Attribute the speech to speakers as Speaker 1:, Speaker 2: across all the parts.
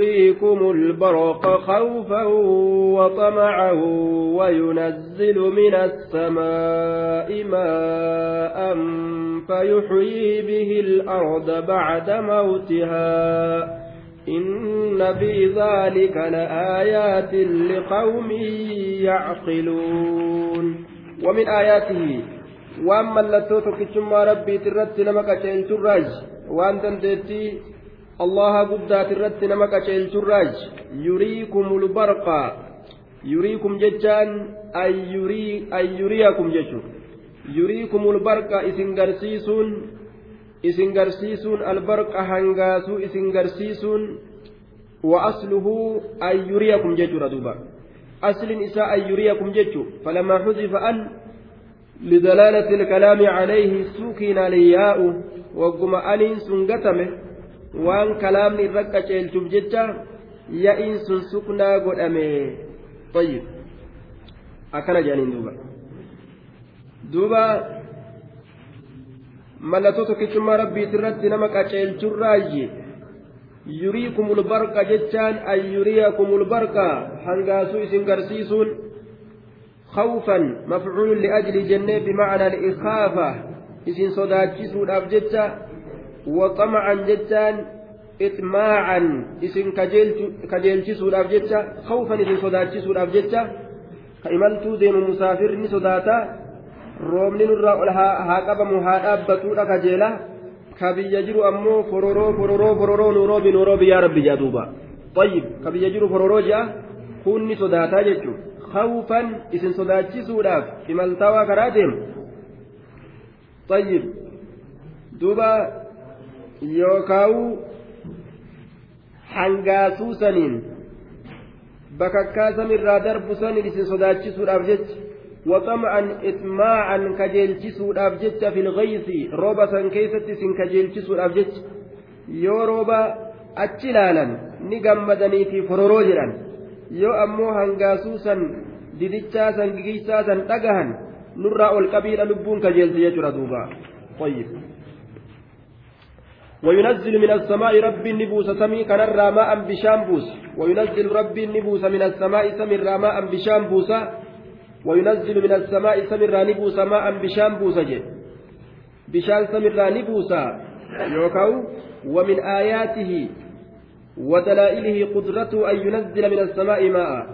Speaker 1: يريكم البرق خوفا وطمعا وينزل من السماء ماء فيحيي به الأرض بعد موتها. إن في ذلك لآيات لقوم يعقلون. ومن آياته وأما اللتوتك كما ربي ترت نمك تراج وأن تنتهي allaha guddaati irratti nama qaceelchurraaj yuriikumul barqa yuriikum jechaan ayyuriyakum jechu yuriikumul barqa isin garsiisuun isin garsiisuun albarqa hangaasuu isin garsiisuun wa asluhu ayyuriyakum jechuudha duuba aslin isaa ayyuriyakum jechu falamaa xudifa an لدلالة الكلام عليه سكن الياء وقم أنين سنقتمه waan kalaamni irra qaceelchuuf jecha ya'iin sun suknaa godhame. Tayyib. Akkana jedhaniin duuba. Duuba mallattoo tokkichummaa rabbiit irratti nama qaceelchurraayye yuriikum ulbarqa jechaan an yuriyakum ulbarqa hangaasuu isin garsiisuun khawfan mafcuulun liajli jennee bimacnaa liikaafa isin sodaachisuudhaaf jecha وطمعا جتان إطماعا إسن كجيلتسودhaaf jecha خوفا إسن sodaachisuudhaaf jecha ka imaltuu deemu musaafirni sodaata roobni nurraa ol haa qabamu haa dhaabbatuudha kajeela ka biyya jiru ammoo fororoo fororoo fororoo nuuroobi nuuroobi yaa rabbi jaa duuba طيب ka biyya jiru fororoo jea kunni sodaataa jechuun خوفا إسن sodaachisuudhaaf imaltaawaa karaa deemu طيب duuba yookaan hangaasuu saniin bakakkaa samirraa darbu saniin isin sodaachisuudhaaf jecha waxama'an itmaa'an kajeelchisuudhaaf jecha filgaysi rooba san keessatti isin kajeelchisuudhaaf jecha yoo rooba achi ilaalan ni gammadanii fi fororoo jedhan yoo ammoo hangaasuu san didichaa san gigichaa san dhagahan nurraa ol qabiidha lubbuun kajeelti jechuudha duuba وينزل من السماء ربي النبوس سمي كنرى ماء بشام بوس وينزل ربي النبوس من السماء سمر ماء بشام بوسا وينزل من السماء سمر نبوس ماء بشام بوسا بشان سمر نبوسا يوكاو. ومن آياته ودلائله قدرته أن ينزل من السماء ماء.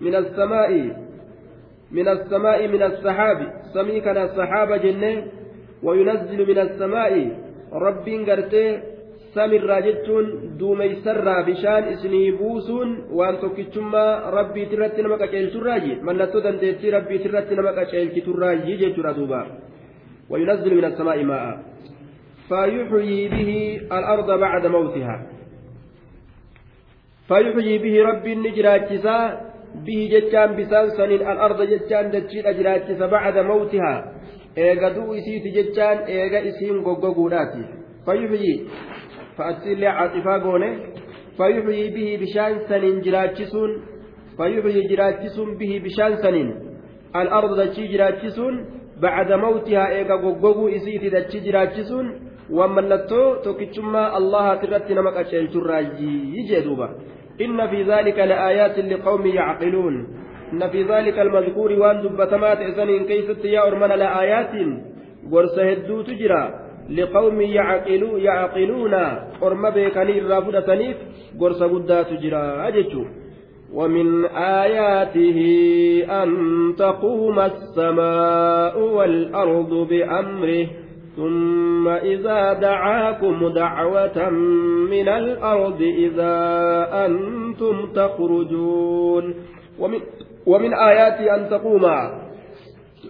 Speaker 1: من السماء من السماء من السحاب. سمي كان السحاب جنة. وينزل من السماء rabbiin gartee samirraa jechuun duumeysarraa bishaan isinii buusuun waan tokkichummaa rabbiitirratti nama qaceelchurraayi mallattoo dandeettii rabbiitirratti nama qaceelchiturraayi jechuudha duuba وينزل من السماء ماء فيحيي به الأرض بعد موتها فيحيي به ربي نجراجسا به جتان بسان سنين الأرض جتان دجيل أجراجسا بعد موتها eega du'u isiiti jechaan eega isiin goggoguudhaati fayyuxyii fa'attiillee caaxifaa goone fayyuxyii bihii bishaan saniin jiraachisuun fayyuxyii jiraachisuun bihii bishaan saniin al'arda dachii jiraachisuun bacda mawtihaa eega goggoguu isiiti dachii jiraachisuun waan mallattoo tokkichummaa allahaati irratti nama qaceelchurraayyi jee duuba inna fi dhaalika la'aayaatin liqawmi yacqiluun إن في ذلك المذكور وأن دبتما تأسنين كيست يا أرمنا لآيات قرص هدو تجرى لقوم يعقلو يعقلون أرم بيكني الرافدة تنيف قرص قدا تجرى. أجتشو. ومن آياته أن تقوم السماء والأرض بأمره ثم إذا دعاكم دعوة من الأرض إذا أنتم تخرجون. ومن ومن آياتي أن تقوم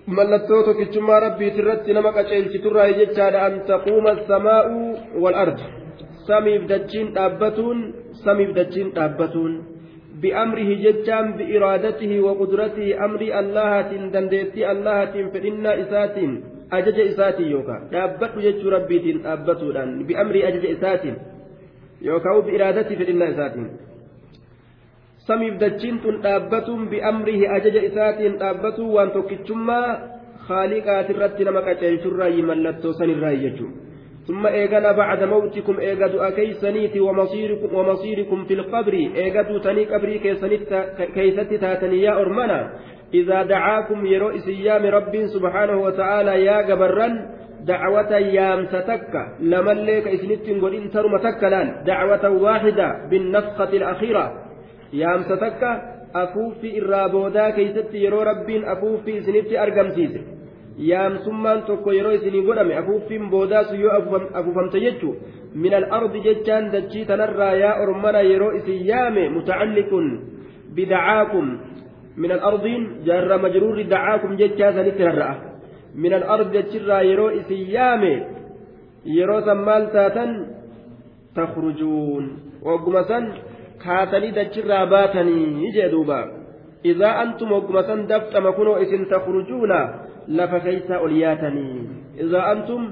Speaker 1: mallattoo tokkichummaa rabbiitirratti nama qaceelchiturraa jechaadha an taquuma asamaa'u walard samiif dachiin dhaabbatuun samiif dachiin dhaabbatuun bi'amrihi jechaan bi'iraadatihi wa qudratihi amrii allahatiin dandeettii allahatiin fedhinnaa isaatiin ajaja isaatiin yookaan dhaabbadhu jechuu rabbiitiin dhaabbatuudhaan bi'amrii ajaja isaatiin yookaan bi'iraadatii fedhinnaa isaatiin. Samiif dachiin tun dhaabbatuun bi'amrihi ajaja isaatiin dhaabbatuun waan tokkichummaa haaliqaatirratti nama qaceelchurraayi mallattoo sanirraayi jechuudha ثم إيغانا بعد موتكم إيغادو أكيسنيتي ومصيركم, ومصيركم في القبر إيغادو تني قبري كيستي تاتني يا أرمنا إذا دعاكم يرو إسيام رب سبحانه وتعالى يا جبران دعوة يامس تكة لمن ليك إسنتين قل إن ترم تكة لأن دعوة واحدة بالنفخة الأخيرة يامس تكة أفوفي الرابودا كيست يرو رب أفوفي إسنتي أرقم سيسي yaamsummaan tokko yeroo isinii godhame afuuffiin boodaasu yoo afuufamte jechu min al-ardi jechaan dachii tanarraa yaa ormana yeroo isin yaame mutacalliqun bidacaakum majruurri dacaakum jechaa sanitti rarra'a min al-ardi dachirraa yeroo isin yaame yeroo san maal taatan takhrujuun wagguma san kaatanii dachirraa baatanii jee duuba idaa antum wagguma san dafxama kunoo isin takhrujuuna lafa keeysaa ol yaatanii idaa antum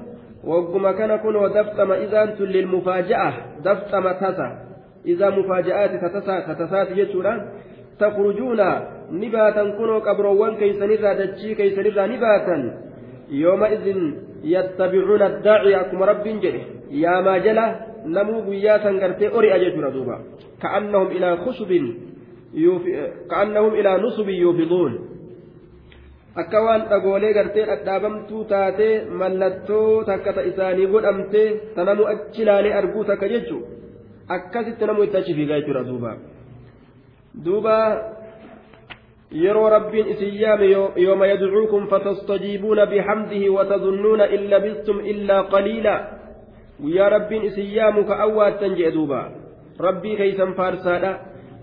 Speaker 1: wagguma kana kunoo daftama idaantu lilmufaaja'a daftama tasa idaa mufaaja'aati tatasaati jechuudha takhrujuuna ni baatan kunoo qabroowwan keeysanirraa dachii keeysanirraa ni baatan yooma idin yattabicuuna addaaciya akkuma rabbiin jedhe ori'a jechuudha duuba ka'annahum ilaa kushubin ka'annahum ilaa nusubin yuufiduun akka waan dhagoolee gartee dhadhaabamtuu taatee mallattoo takka ta isaanii godhamte ta namu achi ilaalee arguu takka jechuun akkasitti namu itti achi fiigaa jechuudha duuba duuba yeroo rabbiin isin yaame yooma yadcuukum fatastajiibuuna bixamdihi watadunnuuna in labistum illaa qaliila guyyaa rabbiin isin yaamu ka awwaattan jee duuba rabbii keeysan faarsaadha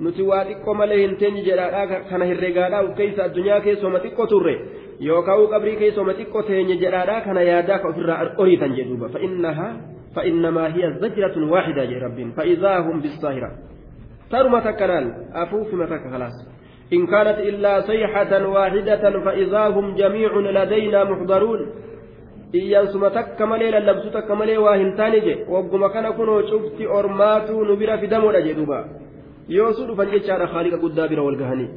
Speaker 1: nuti waa xiqqoo malee hin teenye jedhaadhaa kana herregaadhaa uf keessa addunyaa keessooma xiqqoo turre yookaan qabrii keessooma xiqqoo teenye jedhaadhaa kana yaadaa ka ofirraa oriitan jedhuuba fa'innahaa fa'innamaa hiya zajratun waaxidaa jee rabbiin fa'idaa hum bisaahira taruma takkanaan afuufima takka kalaas إن كانت إلا صيحة واحدة فإذا هم جميع لدينا محضرون iyyansuma takka malee lallabsu takka malee waa hin taane je wagguma kana kunoo cufti ormaatu nu bira fidamoodha jedhuuba yoosuu dhufan jechaadha haaliqa guddaa bira wal gahanii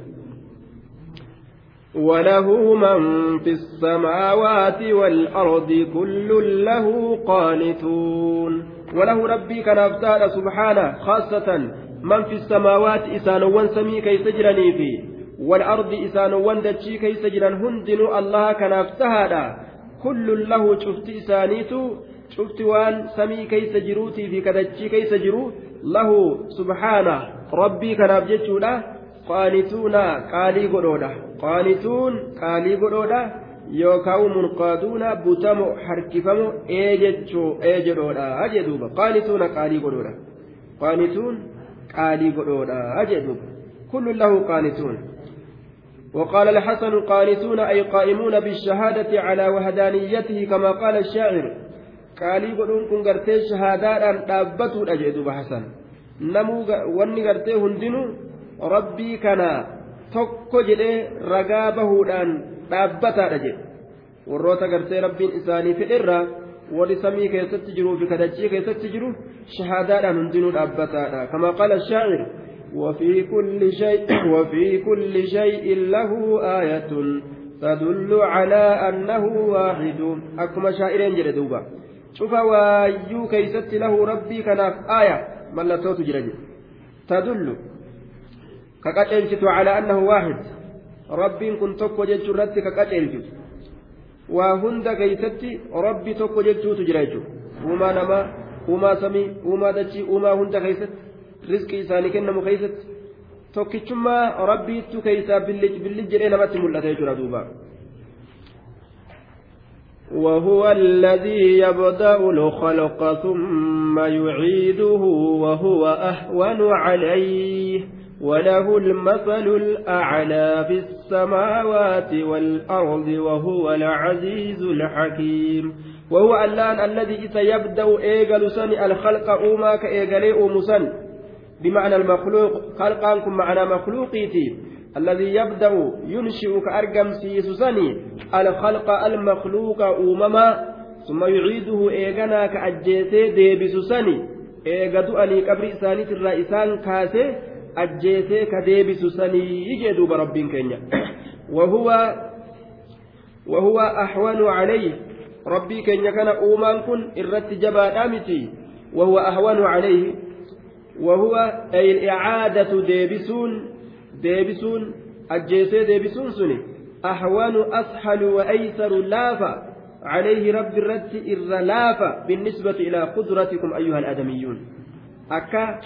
Speaker 1: وله من في السماوات والأرض كل له قانتون وله ربي كان أفتاد سبحانه خاصة من في السماوات إسانوان سمي كي سجرني في والأرض إسانوان دتشي كي سجرن هندن الله كان كل له شفت إسانيتو شفت وان سمي كي سجروتي في كدتشي كي سجرو له سبحانه jechuudha qaanituuna qaalii godhoodha qaanituun qaalii godhoodha yookaan munqaaduuna butamo harkifamo ee jechuu ee jedhoodha jedhuuba qaanituuna qaalii godhoodha qaanituun qaalii godhoodha jedhuuba kullu lahu qaanituun وقال الحسن قانتون أي قائمون بالشهادة على وهدانيته كما قال الشاعر قالي قلون كن قرتي شهادات أن تابتوا أجدوا بحسن namuu wanni gartee hundinuu rabbii kana tokko jedhee ragaa bahuudhaan dhaabbataadha jedhe warroota gartee rabbiin isaanii fedherraa warri samii keessatti jiruu fi kadachii keessatti jiru shahaadaadhaan hundinuu dhaabbataadha kama qaala shaacir وفي كل شيء وفي كل شيء له آية تدل على أنه واحد أكما شاعرين جلدوبا شوف وايو كيست له ربي كناف آية ka qaceelchitu calaa annahu waahid rabbiin kun tokko jechuu irratti ka qaceelchitu waa hunda keeysatti rabbi tokko jechuutu jira jechuudha uumaa namaa uumaa samii uumaa dachii uumaa hunda keeysatti rizqii isaanii kennamu keeysatti tokkichummaa rabbiittu keeysaa billig billig jedhee namatti mul'ata jechuudha duuba
Speaker 2: وهو الذي يبدأ الخلق ثم يعيده وهو أهون عليه. وله المثل الأعلى في السماوات والأرض وهو العزيز الحكيم.
Speaker 1: وهو اللان الذي سيبدأ إيجل سن الخلق أوما كإيجلي أومسن بمعنى المخلوق. خلقانكم معنى مخلوقيتي. الذي يبدأ ينشئ كأرقم سيسسني الخلق المخلوق أومما ثم يعيده إيغنا كأجيسي ديبسسني إيغدو أني قبر إساني الرئيسان كاسي. أجيسي كديبسسني يجدوا برب كينيا. وهو وهو أحوال عليه. rabbii keenya kana uumaan kun irratti jabaadhaa miti wahuwa ahwanu ay icaadatu deebisuun deebisuun ajjeesee deebisuun suni ahwanu ashalu wa aysaru laafa عليه رب الرد إر لافا بالنسبة إلى قدرتكم أيها الآدميون أكا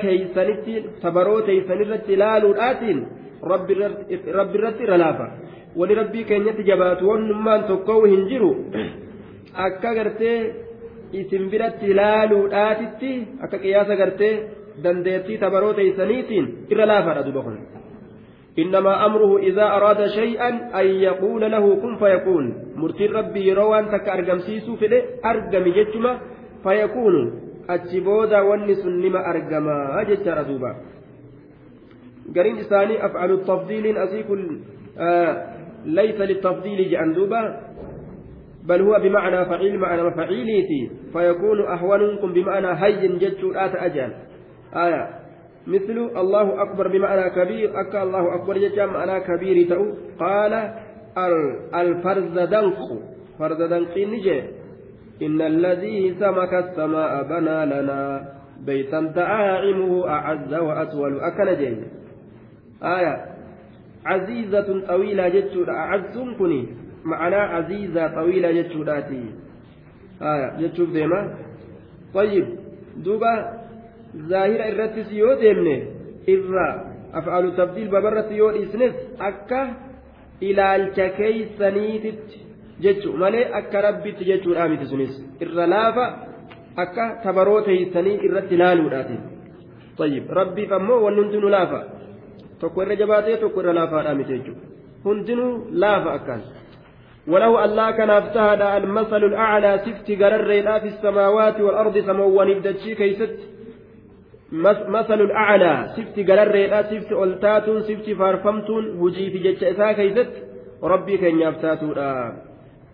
Speaker 1: keeysanitti tabaroo teeysanirratti ilaaluudhaatiin rabbi irratti irra laafa wani rabbii keenyatti jabaatu wannummaan tokkoo hin jiru akka gartee isin biratti ilaaluudhaatitti akka qiyaasa gartee dandeettii tabaroo teeysaniitiin irra laafaadha duba kun إنما أمره إذا أراد شيئا أن يقول له كن فيكون مرتي ربي يروان تك أرقم سيسو فده أرقم جتما فيكون sun nima argamaa jechaadha duuba gariin isaanii afcalu tafdiiliin asii kun laysa litafdiili jedhan duuba بل هو بمعنى فعيل معنى فعيليتي. فيكون أهونكم بمعنى هين جتشو آت أجل. آية. مثل الله أكبر بمعنى كبير أكا الله أكبر جتشا معنى كبير تأو قال الفرزدنق فرزدنق نجي. إن الذي سمك السماء بنى لنا بيتا دعائمه أعز وأطول أكن جين آية. عزيزة طويلة جتشود أعز كني. عزيزة طويلة جتشوداتي آية جتشوف ديما طيب دوبا ظاهرة الرتس يو ديمني إذا أفعل تبديل ببرة يو إسنس أكا إلى الككيسنيتت jechu malee akka rabbitti jechuudha miti sunis irra laafa akka tabaroo teeysanii irratti ilaaluudhaati طيب rabbiif ammoo wanni hundinuu laafa tokko irra jabaatee tokko irra laafaadha miti jechuudha hundinuu laafa akkaan وله الله كان أفتهد المثل الأعلى سفت قرر في السماوات والأرض سموان الدجي كيست. مثل الأعلى سفت قرر سفت ألتات سفت فارفمتون هجي في جتشا كيست. ربي كان يفتاتون.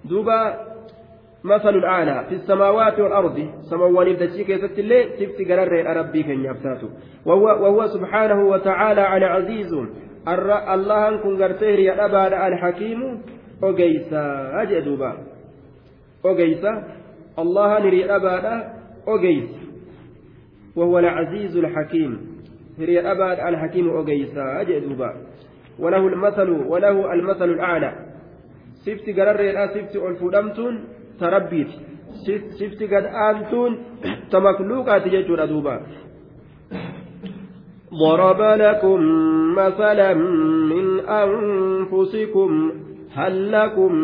Speaker 1: دوبا مثل الأعلى في السماوات والأرض سموان الدجي كيست اللي سفت قرر ربي كن يفتاتو وهو, وهو سبحانه وتعالى على عزيز. الله أنكم قرتير يا أبا الحكيم. أجي دوبا أجيسا الله نري أبا أجيس وهو العزيز الحكيم نري أبا الحكيم أجيسا أجي دوبا وله المثل وله المثل الأعلى sifti ol fuudhamtuun ta rabbiiti sifti gad aantuun ta makluuqaati jechuudha duuba. ضرب لكم مثلا من أنفسكم هل لكم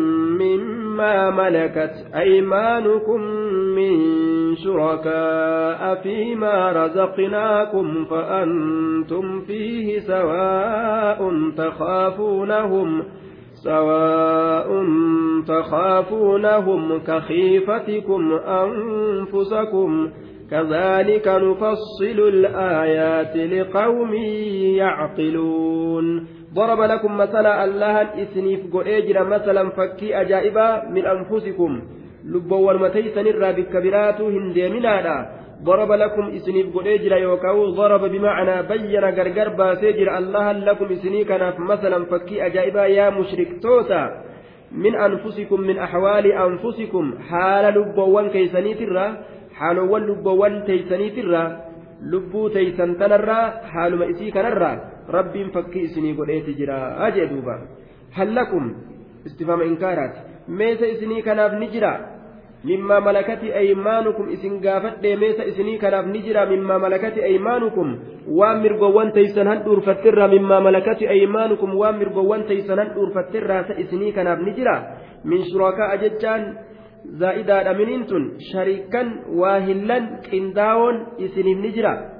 Speaker 1: مما ملكت أيمانكم من شركاء فيما رزقناكم فأنتم فيه سواء تخافونهم ۖ سواء تخافونهم كخيفتكم أنفسكم كذلك نفصل الآيات لقوم يعقلون ضرب لكم مثلا الله إسنيف قريجر مثلا فكي أجائبا من أنفسكم. لبوا المتيسن الرابك كبيرات هندي ضرب لكم إسنيف قديجر يوكاو. ضرب بمعنى بين غرغر باسيجر الله لكم إسني كان مثلا فكي أجائبا يا مشرك توتا. من أنفسكم من أحوال أنفسكم. حال لبوان كيسني ترى. حالوان لبوان تيسني ترى. lubbuu teeysan tanarraa haaluma isii kanarraa rabbiin fakkii isinii godheeti jira. Ajee duuba. Hallakum istifama inkaaraati. Meesa isinii kanaaf ni jira. مما ملكت أيمانكم إسن قافت ديميس إسني كناف نجرا مما ملكت أيمانكم وامر قوان تيسن هندور فترا مما ملكت أيمانكم وامر قوان تيسن هندور فترا إسني كناف نجرا من شركاء ججان زائدا أمنينتون شريكا واهلا قنداون إسني نجرا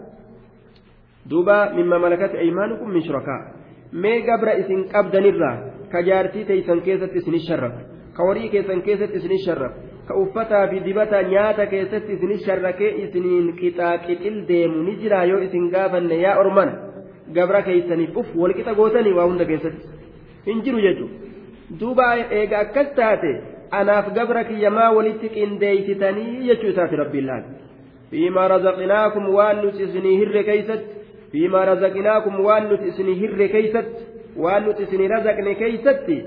Speaker 1: دوبا مما ملكت أيمانكم من شركاء mee gabra isin qabdanirraa ka jaartii teeysan keessatti isin sharraf ka warii keessan keessatti isin sharraf ka uffataa fi dibata nyaata keessatti isin sharrakee isiniin qixaaqitil deemu ni jira yoo isin gaafanne yaa orman gabra keeysaniif uf walqixa gootanii waa hunda keessatti hin jiru jechuudha duuba eega akkas taate anaaf gabra kiyyamaa walitti qindeeysitanii jechuu isaati rabbiin laal fiimaa razaqnaakum waan nuti isinii hirre keeysatti nuti isinii razaqne keeysatti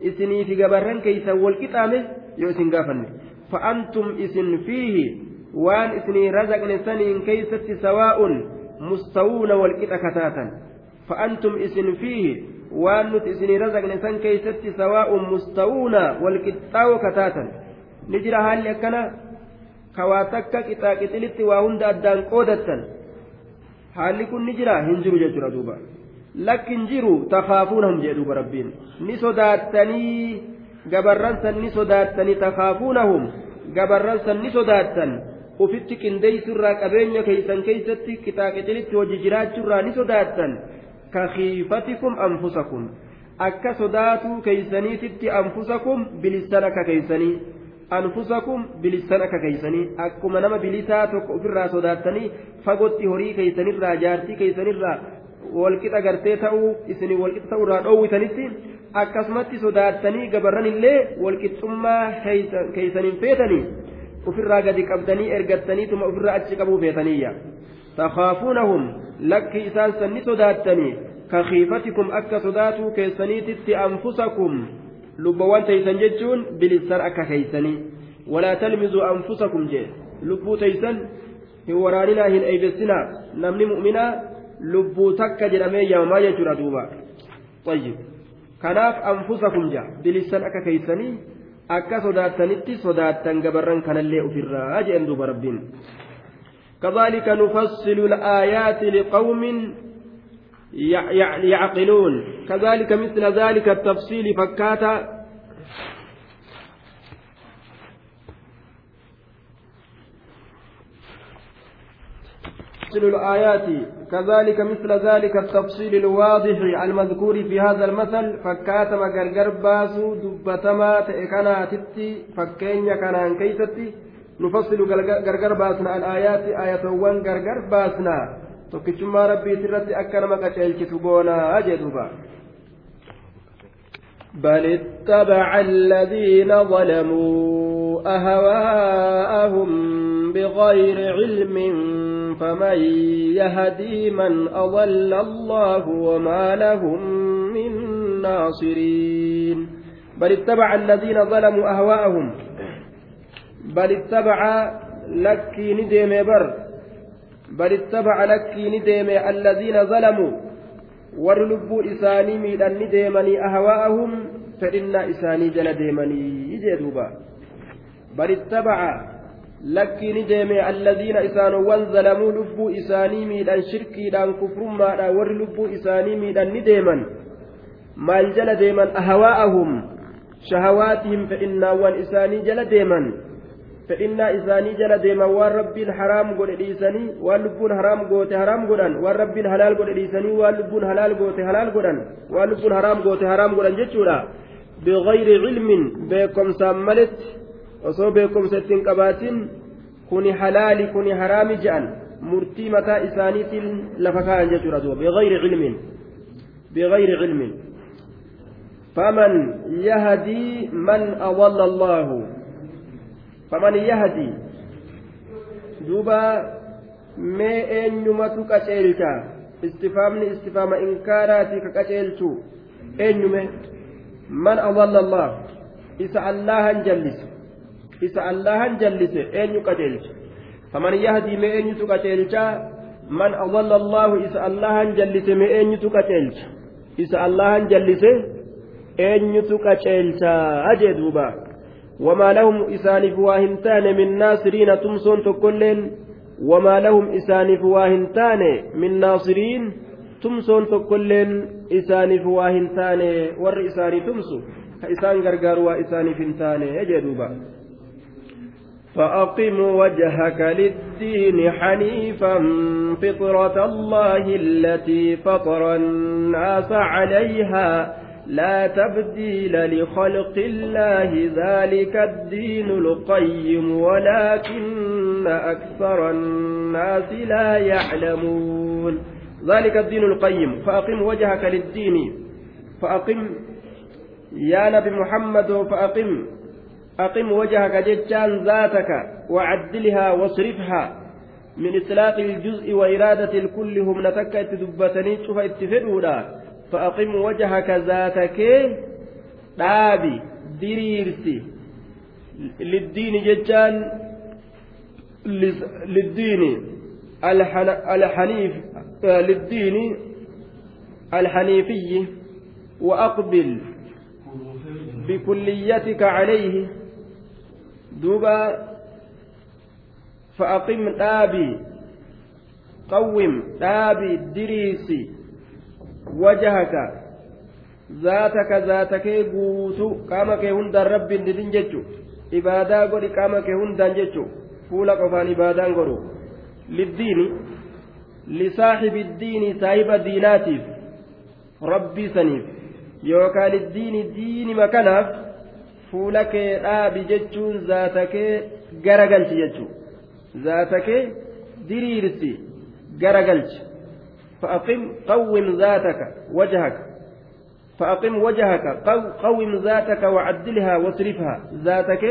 Speaker 1: isinii fi gabarran keeysan walqixaame yoo isin gaafanne fa'antum isin fiihi waan isinii razaqne saniin keeysatti sawaa'un mustawuuna walqixa kataatan fa'antum isin fiihi waan nuti isinii razaqne san keeysatti sawaa'un mustawuuna walqixxaawo kataatan ni jira haalli akkana kawaa takka qixaa qixilitti waa hunda addaan qoodattan haalli kun ni jira hin jiru jechuudha duuba lakkin jiru takaafuunahum jee duuba rabbiin ni sodaattanii gabarran san ni sodaattanii takaafuunahum gabarran san ni sodaattan ufitti qindeeysurraa qabeenya keeysan keeysatti qixaaqixilitti hojii jiraachuurraa ni sodaattan ka khiifatikum anfusakum akka sodaatuu keeysaniititti anfusakum bilissan akka keeysanii anfusakum bilissan akka keeysanii akkuma nama bilisaa tokko ofirraa sodaattanii fagotti horii keeysanirraa jaartii keeysanirraa walqixa gartee ta'uu isin walqixa ta'uurraa dhoowwitanitti akkasumatti sodaattanii gabarran illee walqixxummaa keeysaniin feetanii ofirraa gadi qabdanii ergattaniituma ofirraa achi qabuu feetaniyya takhaafuunahum lakki isaan sanni sodaattanii ka khiifatikum akka sodaatuu keessaniititti anfusakum lubbawwan teeysan jechuun bilissan akka keeysanii walaa talmizuu anfusakum jee lubbuu teeysan hin waraaninaa hin eeybessinaa namni mu'minaa lubbuu takka jedhamee yaamamaa jechuudha duuba طيب kanaaf anfusakum jaa bilissan akka keeysanii akka sodaattanitti sodaattan gabarran kanallee ofirraa jedhen duuba rabbiin كذلك نفصل الآيات لقوم يعقلون. كذلك مثل ذلك التفصيل فكاتا الآيات. كذلك مثل ذلك التفصيل الواضح المذكور في هذا المثل. فكاتما غرغر باسو دبتما تئكنا تتي. فكين كنان كيستي نفصل غرغر باسنا الآيات. آية وان غرغر باسنا. Tokkichummaa rabbii irratti akka nama qaceelchitu goonaa jedhuba
Speaker 2: بل اتبع الذين ظلموا أهواءهم بغير علم فمن يهدي من أضل الله وما لهم من ناصرين
Speaker 1: بل اتبع الذين ظلموا أهواءهم بل اتبع لك ندم بر بل اتبع لكي نديم الذين ظلموا ورلبوا إساني ميدان نديمني أهواءهم فإن إساني جل ديمني يجدوبا بل اتبع لكي نديم الذين إسانوا ظلموا لبوا إساني ميدان شركي دان كفر ما ورلبوا إساني ميدان نديمن. مال جل أهواءهم شهواتهم فإن وان إساني جل fedhinnaa isaanii jala deeman waan rabbiin haraam godhe dhiisanii waan lubbuun haraam goote haraam godhan waan rabbiin halaal godhe dhiisanii waan lubbuun halaal goote halaal godhan waan lubbuun haraam goote haraam godhan jechuudha biqayri cilmin beekomsaan maletti osoo beekomsa ittiin qabaatin kuni halaali kuni haraami je'an murtii mataa isaaniitiin lafa kaa'an jechuudha duuba biqayri cilmin biqayri cilmin faman yahdii man awalla allaahu duuba mee eenyumatu qaceelcha istifaamni istifaama inkaaraati ka qaceelchu eenyume man adalla allah isa allahan jallise isa allahan jallise eenyu qaceelcha faman yahdi mee eenyutu qaceelcha man adalla allahu isa allahan jallise mee eenyutu qaceelcha isa allahan jallise eenyutu qaceelcha ajee duubaa وما لهم إسانف واهنتان من ناصرين تمسون تكلين وما لهم إسانف واهنتان من ناصرين تمسون تكلين إسانف واهنتان ور إساني تمسو. إسان غرغر وإسانف انتان يجدوبا فأقم وجهك للدين حنيفا فطرة الله التي فطر الناس عليها. لا تبديل لخلق الله ذلك الدين القيم ولكن أكثر الناس لا يعلمون. ذلك الدين القيم. فأقم وجهك للدين. فأقم يا نبي محمد فأقم. أقم وجهك ججان ذاتك وعدلها واصرفها. من إطلاق الجزء وإرادة الكل هم نتك تدبتني شوف اتفدونا فأقم وجهك ذاتك dhaabi diriirsi للدين ججان للدين. الحنيف للدين. الحنيفي. وأقبل بكليتك عليه. دوبا فأقم دابي. قوم دابي دريسي وجهك ذاتك ذاتك jechu ibaadaa godhi qaama kee hundaan jechu fuula qofaan ibaadaan godhu liddiini lisaaxibi iddiini saahiba diinaatiif rabbii saniif yookaan iddiini diinima kanaaf fuula kee dhaabi jechuun zaata kee garagalchi jechuun zaata kee diriirsi garagalchi فأقم قوم ذاتك وجهك فأقم وجهك قوم ذاتك وعدلها واصرفها ذاتك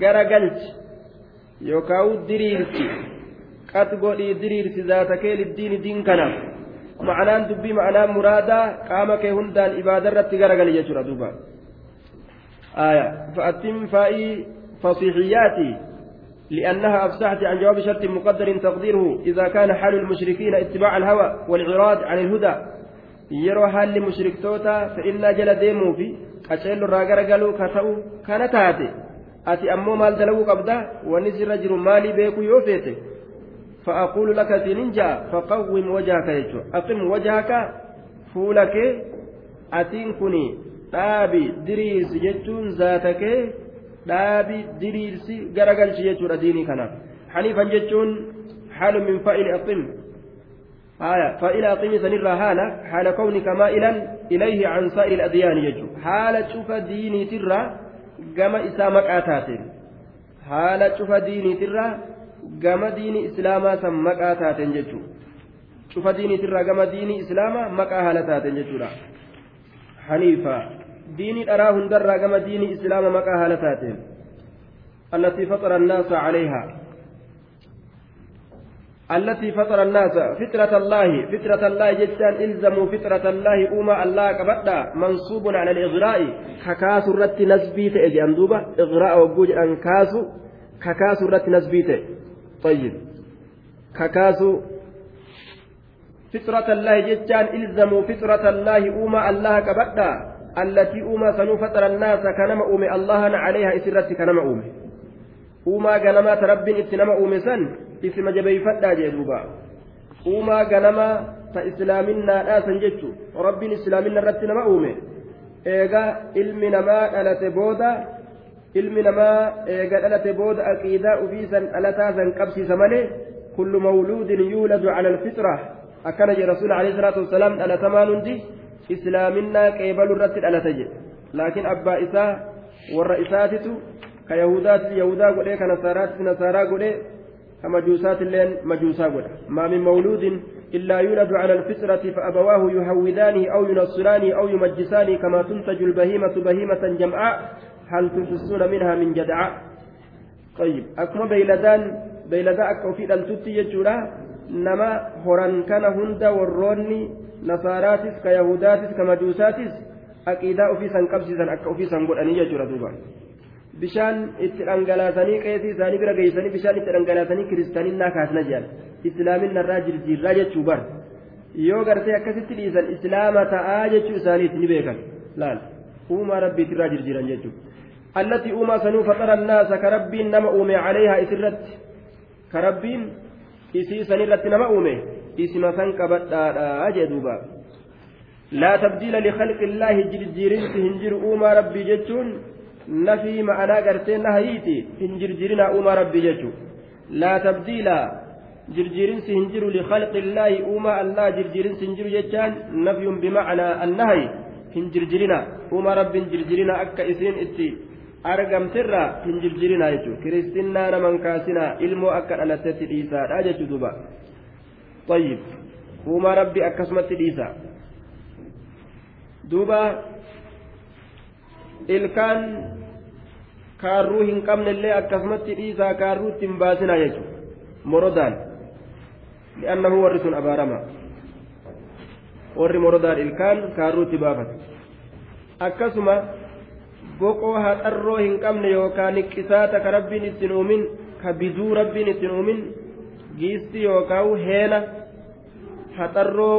Speaker 1: جرجلت يوكاو دريرتي قد قولي دريرتي ذاتك للدين دين كنا معناه دبي معناه مرادا قامك هندان إبادة رتي جرجل يجرى دوبا آية فأتم فائي فصيحياتي لأنها أفسحت عن جواب شرط مقدر تقديره إذا كان حال المشركين اتباع الهوى والإعراض عن الهدى mushriktoota fe'innaa jala deemuu fi qaceellu irraa garagaluu ka ta'u kana taate ati ammoo maal dalaguu qabda wanni sirra jiru maalii beekuu yoo feete فأقول لك سننجا فقوم وجهك أقم وجهك فولك أتين كني diriirsi jechuun zaata kee dhaabi diriirsi garagalchi jechuudha diinii kanaaf haniifan jechuun haala min fa'il aqim. Haya fa'il aqimii sanirraa haala haala kawni kamaa ilan ilayhi an saa'il adyaani jechuudha haala cufa diiniitirraa gama isaa maqaa taateen. Haala cufa diiniitirraa gama diini islaamaa san maqaa taateen jechuudha cufa diiniitirraa gama diini islaamaa maqaa haala taateen jechuudha. Haniifa. ديني أراه درى كما ديني إسلاما مكا هالتاتين التي فطر الناس عليها. التي فطر الناس. فطرة الله. فطرة الله جتان إلزموا فطرة الله. أوما الله كبدا. منصوب على الإغراء. ككاس الرت نسبيت. إجي أندوبة. إغراء وجوج أنكاس. ككاس الرت نسبيت. طيب. ككاس فطرة الله جتان إلزموا فطرة الله. أوما الله كبدا. التي أوما سنو فطر الناس كنما أومي الله عليها إسرت كنما أومي أوما كنما تربين إتنما أومي سن duuba uumaa ganama ta islaaminaadhaa san jechu rabbiin islaamina irratti nama uume eega ilmi namaa dhalate booda ilmi namaa eega dhalate booda aqiidaa ufiisan dhalataa san qabsiisa malee kullu mawluudin yuuladu cala alfitra akkana jee rasuul alayhi salaatu wasalaam dhalatamaan hundi dhalata jedhe laakiin abbaa isaa warra isaatitu ka yahudaatiif yahudaa godhee ka nasaaraatiif nasaaraa godhee كمجوسات اللين مجوسا قد ما من مولود إلا يولد على الفطرة فأبواه يهودانه أو ينصرانه أو يمجسانه كما تنتج البهيمة بهيمة جمعاء هل تحسون منها من جدعاء طيب أكما بيلدان بيلدا أكو في التوتي يجورا نما هران كان هند وروني كيهوداتس كمجوساتس أكيدا في سن قبسيسا أكو في سن قد أن يجورا دوبا bishaan itti dhangalaasanii qeesii isaanii bira geessanii bishaan itti dhangalaasanii kiristaaninnaa kaasna jedhan islaaminna irraa jirjiirraa jechuu bar yoo gartee akkasitti dhiisan islaama ta'aa jechuu isaaniiti ni beekan laal uumaa rabbiitirraa jirjiiran jechuudha allatti uumaa sanuu faxara naasa ka rabbiin nama uume caleehaa isirratti ka rabbiin isii sanirratti nama uume isima san qabadhaadhaa jee duuba laa tabdiila likhalqi illaahi jirjiirinsi hin jiru uumaa rabbii jechuun nafii ma'anaa gartee nahayiiti hin jirjirinaa uumaa rabbii jechu laa tabdiila jirjirinsi hin jiru likhalqi illaahi uumaa allah jirjirinsi hin jiru jechaan nafyun bimacnaa annahayi hin jirjirina uumaa rabbiin jirjirina akka isiin itti argamtirra hin jirjirinaa jechuudha kiristinnaa naman kaasinaa ilmoo akka dhalatetti dhiisaadha jechuu duuba طيب uumaa rabbi akkasumatti dhiisa duuba ilkaan kaarruu hin qabnellee akkasumatti dhiisaa kaarruu ittiin baasinaa jechuudha morodaan li'annahu warri sun abaarama warri morodaan ilkaan kaarruu itti baafata akkasuma boqoo haxarroo hin qabne yookaan niqqisaata ka rabbiin ittiin uumin ka biduu rabbiin ittiin uumin giisti yookaan heena haxarroo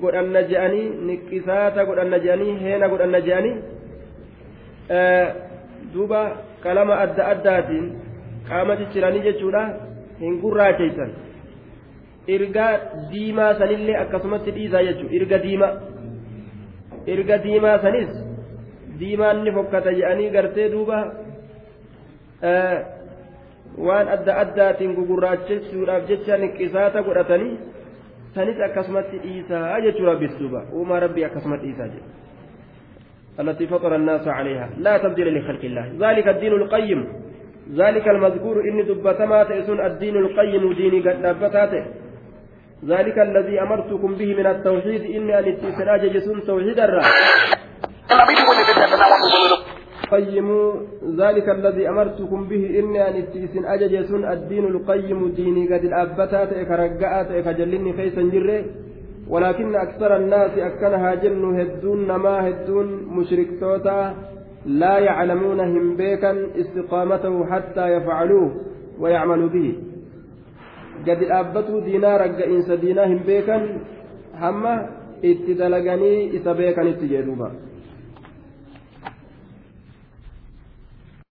Speaker 1: godhanna je'anii niqqisaata godhanna je'anii heena godhanna je'anii duuba qalama adda addaatiin qaama cicciranii jechuudha hin gurraacheysan irga diimaa sanillee akkasumatti dhiisaa jechuudha irga diimaa irga diimaa sanis diimaan ni fokkata jedhanii gartee duuba waan adda addaatiin gugurraachesuudhaaf jecha niqisaata godhatanii sanis akkasumatti dhiisaa jechuudha rabbis duuba uumaa rabbii akkasumatti dhiisaa jedhu التي فطر الناس عليها لا تبديل لخلق الله ذلك الدين القيم ذلك المذكور إن دبتما تئسون الدين القيم ديني قد دبتاته ذلك الذي أمرتكم به من التوحيد إني أن التسراج جسون توحيد الرا قيموا ذلك الذي أمرتكم به إني أن التسن أججسون الدين القيم ديني قد الأبتات إكرقات إكجلني خيسا جره. ولكن أكثر الناس أكنها جن هدون نما هدون مشرك توتا لا يعلمون هم بيكا استقامته حتى يفعلوه ويعملوا به. ragga'iinsa diinaa hin beekan hamma itti dalaganii isa beekanitti jedhuuba